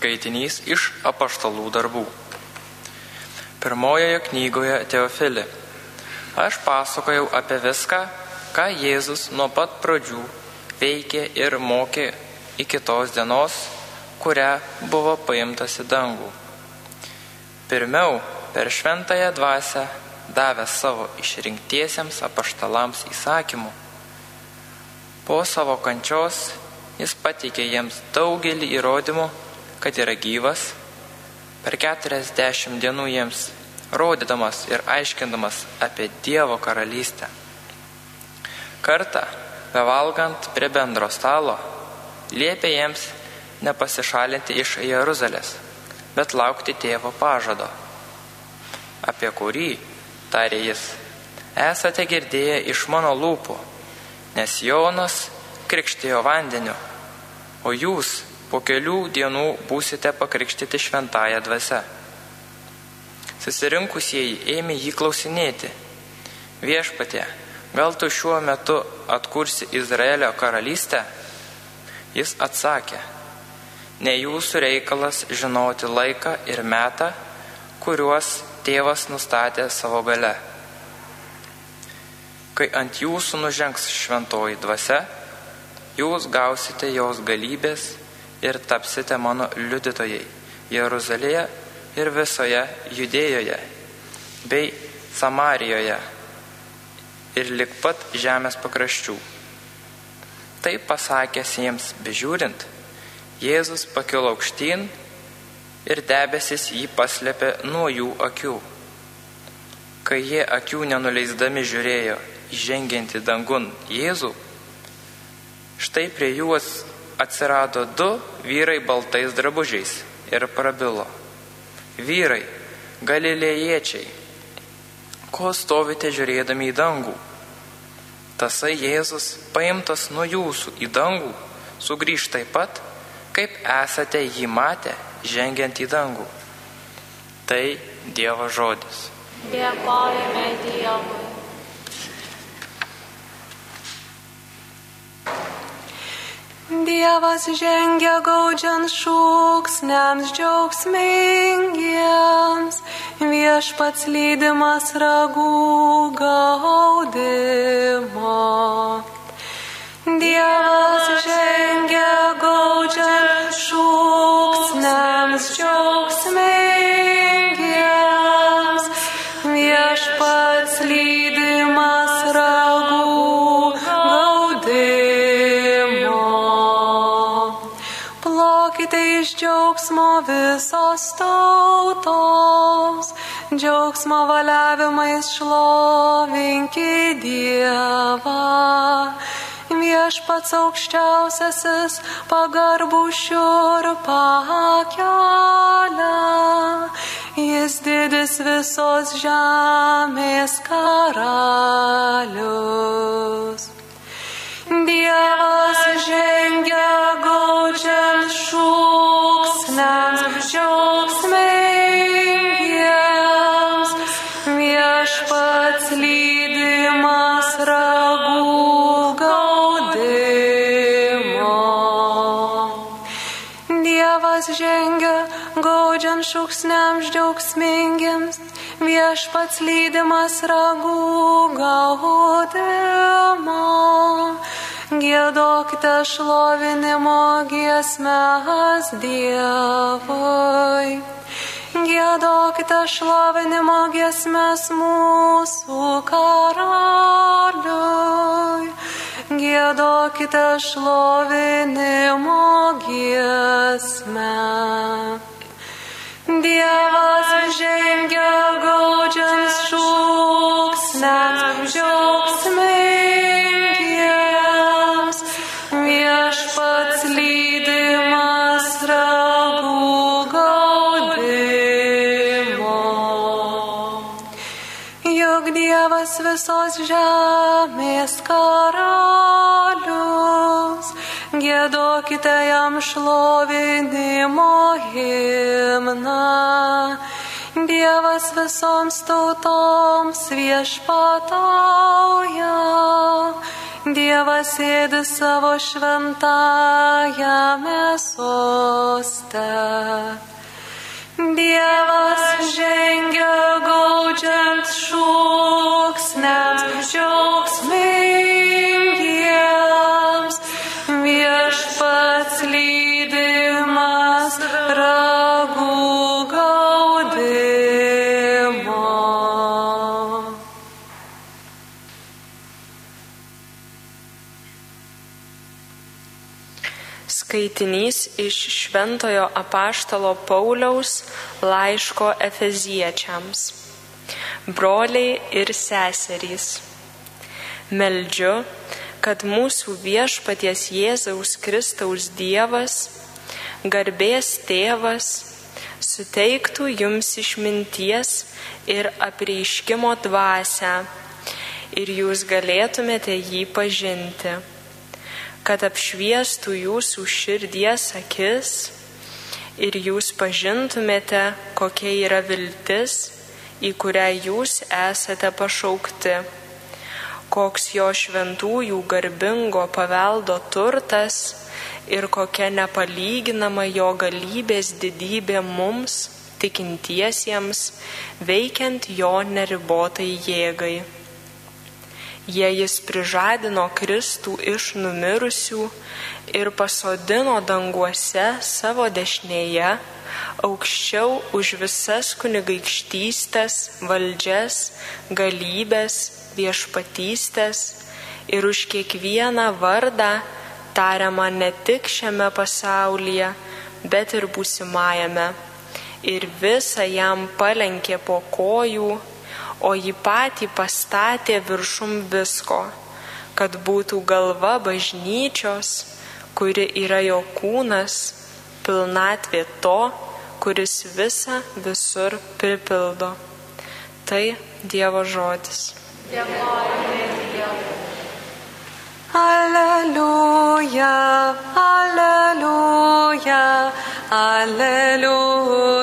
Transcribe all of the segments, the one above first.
Skaitinys iš apaštalų darbų. Pirmojoje knygoje Teofili. Aš pasakojau apie viską, ką Jėzus nuo pat pradžių veikė ir mokė iki tos dienos, kurią buvo paimtas į dangų. Pirmiau, per šventąją dvasę, davęs savo išrinktiesiems apaštalams įsakymų. Po savo kančios jis pateikė jiems daugelį įrodymų, kad yra gyvas, per 40 dienų jiems rodydamas ir aiškindamas apie Dievo karalystę. Kartą, bevalgant prie bendro stalo, liepė jiems nepasišalinti iš Jeruzalės, bet laukti tėvo pažado, apie kurį, tarė jis, esate girdėję iš mano lūpų, nes Jonas krikštėjo vandeniu, o jūs po kelių dienų būsite pakrikštyti šventąją dvasę. Susirinkusieji ėmė jį klausinėti. Viešpatė, gal tu šiuo metu atkursi Izraelio karalystę? Jis atsakė, ne jūsų reikalas žinoti laiką ir metą, kuriuos tėvas nustatė savo gale. Kai ant jūsų nužengs šventoji dvasia, jūs gausite jos galybės ir tapsite mano liudytojai Jeruzalėje ir visoje Judėjoje bei Samarijoje ir lik pat žemės pakraščių. Tai pasakęs jiems bežiūrint, Jėzus pakilo aukštyn ir debesis jį paslėpė nuo jų akių. Kai jie akių nenuleisdami žiūrėjo įžengiantį dangun Jėzų, štai prie juos atsirado du vyrai baltais drabužiais ir prabilo. Vyrai, galilėjiečiai, ko stovite žiūrėdami į dangų? Tasai Jėzus, paimtas nuo jūsų į dangų, sugrįž taip pat, kaip esate jį matę, žengiant į dangų. Tai Dievo žodis. Dėkojame Dievui. Dievas žengia gaudžiant šūksniams džiaugsmingiems, viešpats lydimas ragų gaudimo. Dievas žengia gaudžiant šūksniams džiaugsmingiems, visos tautos, džiaugsmo valiavimais šlovinkite Dievą. Viešpats aukščiausiasis pagarbų šiurpą kelia, jis didis visos žemės karalius. Dievas žengia gaudžiant šūksniams šūksniams džiaugsmingiems, viešpats lydimas ragų gaudimo. Gėdokite šlovinimo giesmes Dievui. Gėdokite šlovinimo giesmes mūsų karaliui. Gėdokite šlovinimo giesmę. Dievas žengia gaudžiant šūksniams džiaugsmingiems, visos žemės karalius, gėdokite jam šlovinimo himną. Dievas visoms tautoms viešpatauja, Dievas sėdi savo šventajame soste. Dievas Skaitinys iš Šventojo apaštalo Pauliaus laiško Efeziečiams. Broliai ir seserys. Meldžiu, kad mūsų viešpaties Jėzaus Kristaus Dievas, garbės tėvas, suteiktų jums išminties ir apreiškimo dvasę ir jūs galėtumėte jį pažinti kad apšviestų jūsų širdies akis ir jūs pažintumėte, kokia yra viltis, į kurią jūs esate pašaukti, koks jo šventųjų garbingo paveldo turtas ir kokia nepalyginama jo galybės didybė mums, tikintiesiems, veikiant jo neribotai jėgai jei jis prižadino Kristų iš numirusių ir pasodino danguose savo dešinėje, aukščiau už visas kunigaikštystės, valdžias, galybės, viešpatystės ir už kiekvieną vardą tariamą ne tik šiame pasaulyje, bet ir būsimajame. Ir visą jam palenkė po kojų o jį patį pastatė viršum visko, kad būtų galva bažnyčios, kuri yra jo kūnas, pilnatvė to, kuris visą visur pripildo. Tai Dievo žodis. Alleluja, alleluja, alleluja.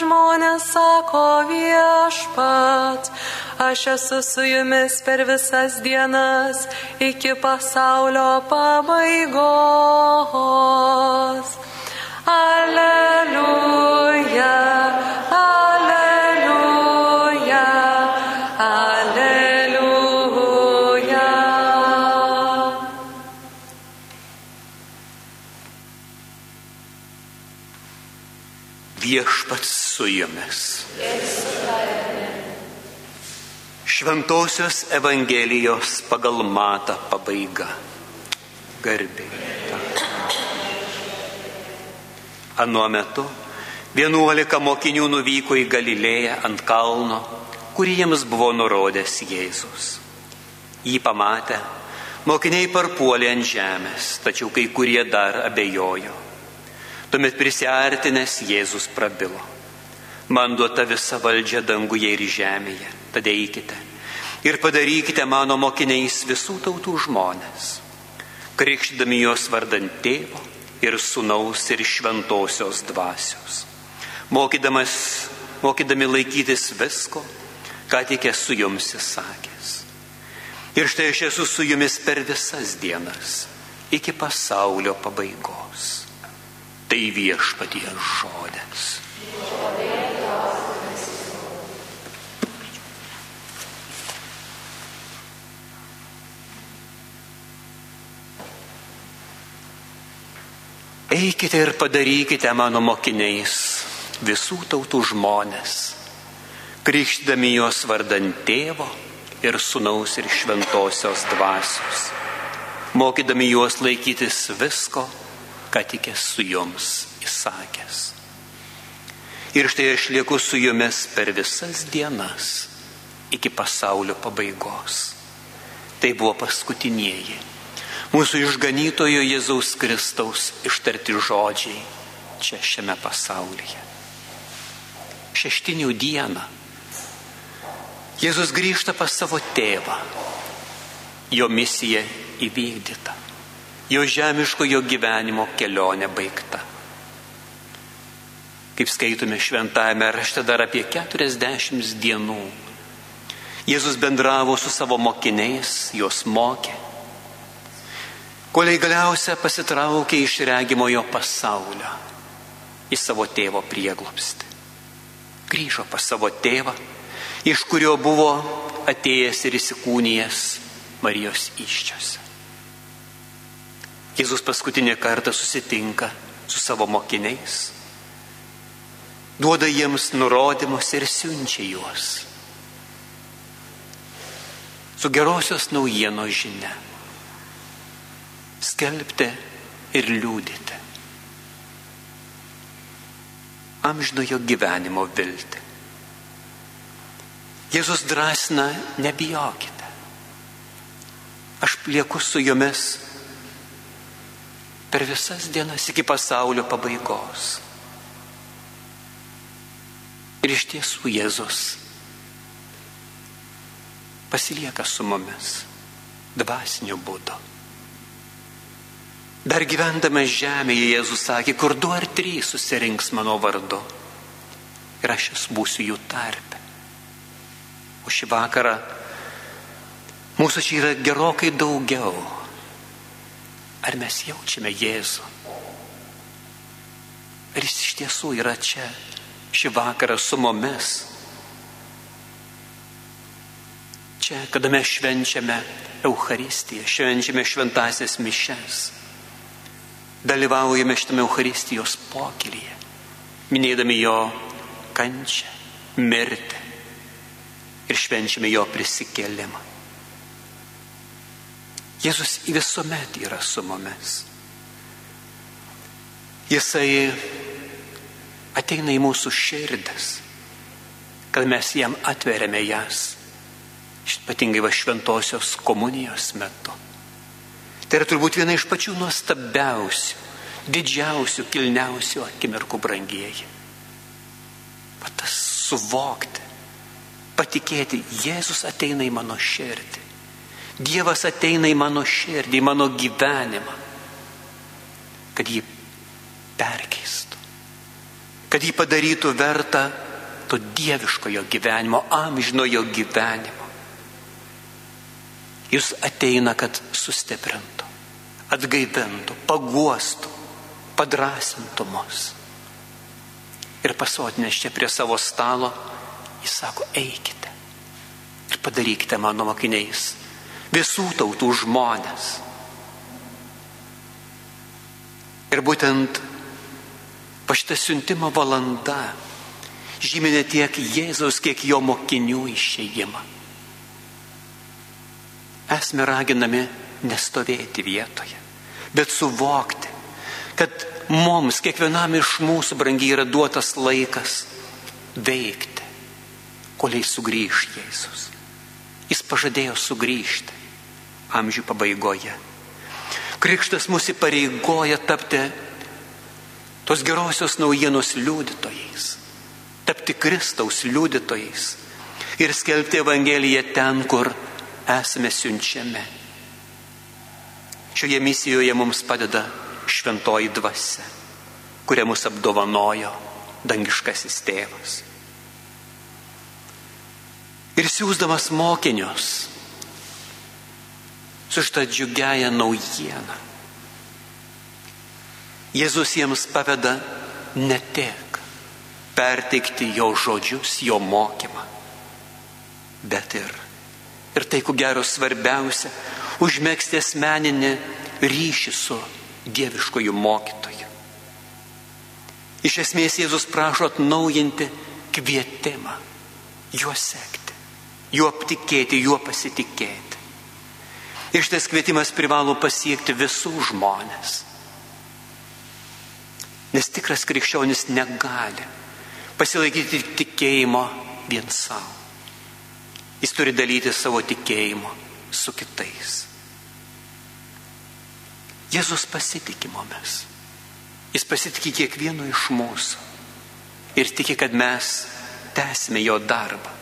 Žmonės, sako viešpat. Aš esu su jumis per visas dienas iki pasaulio pabaigos. Šventosios Evangelijos pagal matą pabaiga. Garbė. Anuo metu vienuolika mokinių nuvyko į Galilėją ant kalno, kurį jiems buvo nurodęs Jėzus. Jį pamatę, mokiniai parpuolė ant žemės, tačiau kai kurie dar abejojo. Tuomet prisartinęs Jėzus prabilo. Man duota visa valdžia danguje ir žemėje, tad eikite ir padarykite mano mokiniais visų tautų žmonės, krikšdami juos vardant tėvo ir sunaus ir šventosios dvasios, mokydamas, mokydami laikytis visko, ką tik esu jums įsakęs. Ir štai aš esu su jumis per visas dienas, iki pasaulio pabaigos. Tai viešpaties žodis. Eikite ir padarykite mano mokiniais visų tautų žmonės, krikštydami juos vardant tėvo ir sunaus ir šventosios dvasios, mokydami juos laikytis visko, ką tik esu jums įsakęs. Ir štai aš lieku su jumis per visas dienas iki pasaulio pabaigos. Tai buvo paskutinieji mūsų išganytojo Jėzaus Kristaus ištarti žodžiai čia šiame pasaulyje. Šeštinių dieną Jėzus grįžta pas savo tėvą. jo misija įvykdyta, jo žemiškojo gyvenimo kelionė baigta. Kaip skaitome šventajame rašte dar apie 40 dienų. Jėzus bendravo su savo mokiniais, juos mokė. Koliai galiausia pasitraukė iš regimojo pasaulio į savo tėvo prieglopstį. Grįžo pas savo tėvą, iš kurio buvo atėjęs ir įsikūnijęs Marijos iščiose. Jėzus paskutinį kartą susitinka su savo mokiniais, duoda jiems nurodymus ir siunčia juos su gerosios naujienos žinia. Skelbti ir liūdyti. Amžinojo gyvenimo vilti. Jėzus drąsina, nebijokite. Aš lieku su jumis per visas dienas iki pasaulio pabaigos. Ir iš tiesų Jėzus pasilieka su mumis dvasiniu būdu. Dar gyvendamas žemėje Jėzus sakė, kur du ar trys susirinks mano vardu. Ir aš jas būsiu jų tarpe. O šį vakarą mūsų čia yra gerokai daugiau. Ar mes jaučiame Jėzų? Ar jis iš tiesų yra čia šį vakarą su mumis? Čia, kada mes švenčiame Euharistiją, švenčiame šventasias mišes, dalyvaujame šitame Euharistijos pokylyje, minėdami jo kančią, mirtį ir švenčiame jo prisikėlimą. Jėzus visuomet yra su mumis. Jisai ateina į mūsų širdis, kad mes jam atveriame jas, ypatingai va šventosios komunijos metu. Tai yra turbūt viena iš pačių nuostabiausių, didžiausių, kilniausių akimirkų brangieji. Va tas suvokti, patikėti, Jėzus ateina į mano širdį. Dievas ateina į mano širdį, į mano gyvenimą, kad jį perkeistų, kad jį padarytų vertą to dieviškojo gyvenimo, amžinojo gyvenimo. Jis ateina, kad sustiprintų, atgaivintų, paguostų, padrasintų mus. Ir pasotinės čia prie savo stalo, jis sako, eikite ir padarykite mano mokiniais visų tautų žmonės. Ir būtent pašta siuntimo valanda žymė ne tiek Jėzaus, kiek jo mokinių išėjimą. Esame raginami nestovėti vietoje, bet suvokti, kad mums, kiekvienam iš mūsų brangiai yra duotas laikas veikti, koliai sugrįž Jėzus. Jis pažadėjo sugrįžti amžių pabaigoje. Krikštas mus įpareigoja tapti tos gerosios naujienos liudytojais, tapti Kristaus liudytojais ir skelbti Evangeliją ten, kur esame siunčiami. Šioje misijoje mums padeda šventoji dvasia, kuria mus apdovanojo dangiškasis tėvas. Ir siūsdamas mokinius, su šitą džiugiają naujieną. Jėzus jiems paveda ne tik perteikti jo žodžius, jo mokymą, bet ir, ir tai, ko gero svarbiausia, užmėgsti asmeninį ryšį su dieviškoju mokytoju. Iš esmės Jėzus prašo atnaujinti kvietimą, juo sekti, juo aptikėti, juo pasitikėti. Ir šitas kvietimas privalo pasiekti visų žmonės. Nes tikras krikščionis negali pasilaikyti tikėjimo vien savo. Jis turi dalyti savo tikėjimo su kitais. Jėzus pasitikė mumis. Jis pasitikė kiekvienu iš mūsų. Ir tiki, kad mes tęsime jo darbą.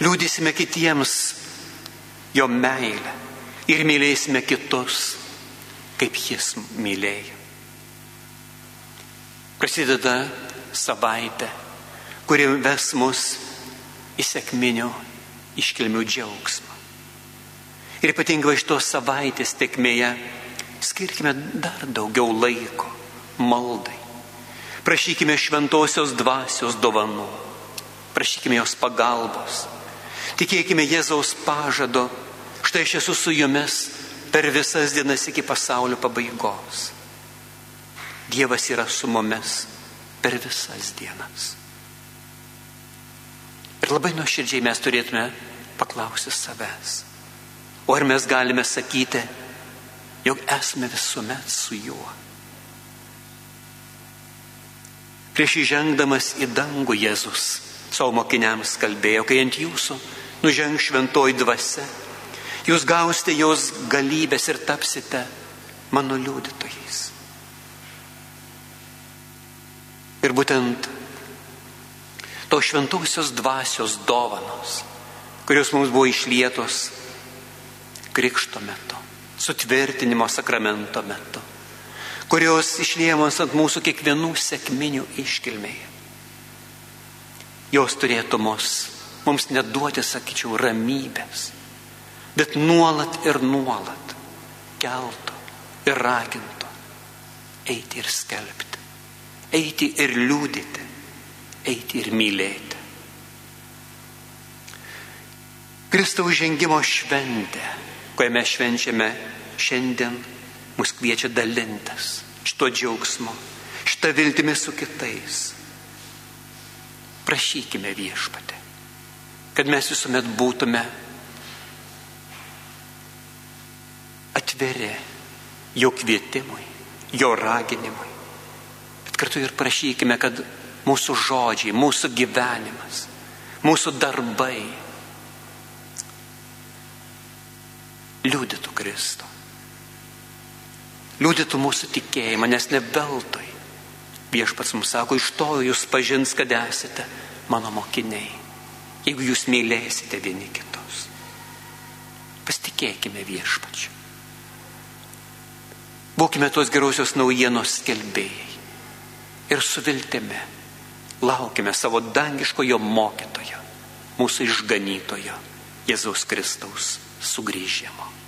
Liūdysime kitiems jo meilę ir mylėsime kitus, kaip jis mylėjo. Prasideda savaitė, kuri ves mus į sėkminio iškilmių džiaugsmą. Ir ypatingai iš tos savaitės tekmėje skirkime dar daugiau laiko maldai. Prašykime šventosios dvasios dovanų. Prašykime jos pagalbos. Tikėkime Jėzaus pažado. Štai aš esu su jumis per visas dienas iki pasaulio pabaigos. Dievas yra su mumis per visas dienas. Ir labai nuoširdžiai mes turėtume paklausyti savęs. O ar mes galime sakyti, jog esame visuomet su juo? Prieš įžengdamas į dangų Jėzus savo mokiniams kalbėjo, kai ant jūsų nuženg šventoji dvasia, jūs gausite jos galybės ir tapsite mano liudytojais. Ir būtent to šventausios dvasios dovanos, kurios mums buvo išlietos krikšto metu, sutvirtinimo sakramento metu kurios išliejamos ant mūsų kiekvienų sėkminių iškilmėje. Jos turėtų mus, mums neduoti, sakyčiau, ramybės, bet nuolat ir nuolat keltų ir ragintų eiti ir skelbti, eiti ir liūdėti, eiti ir mylėti. Kristaus žengimo šventė, kurią mes švenčiame šiandien, mus kviečia dalintis šito džiaugsmo, šitą viltimį su kitais. Prašykime viešpatę, kad mes visuomet būtume atviri jo kvietimui, jo raginimui. Bet kartu ir prašykime, kad mūsų žodžiai, mūsų gyvenimas, mūsų darbai liūdytų Kristų liūdytų mūsų tikėjimą, nes ne veltui. Viešpats mums sako, iš to jūs pažins, kad esate mano mokiniai, jeigu jūs mylėsite vieni kitus. Pasitikėkime viešpačiu. Būkime tos gerosios naujienos skelbėjai ir su viltimi laukime savo dangiškojo mokytojo, mūsų išganytojo Jėzaus Kristaus sugrįžimo.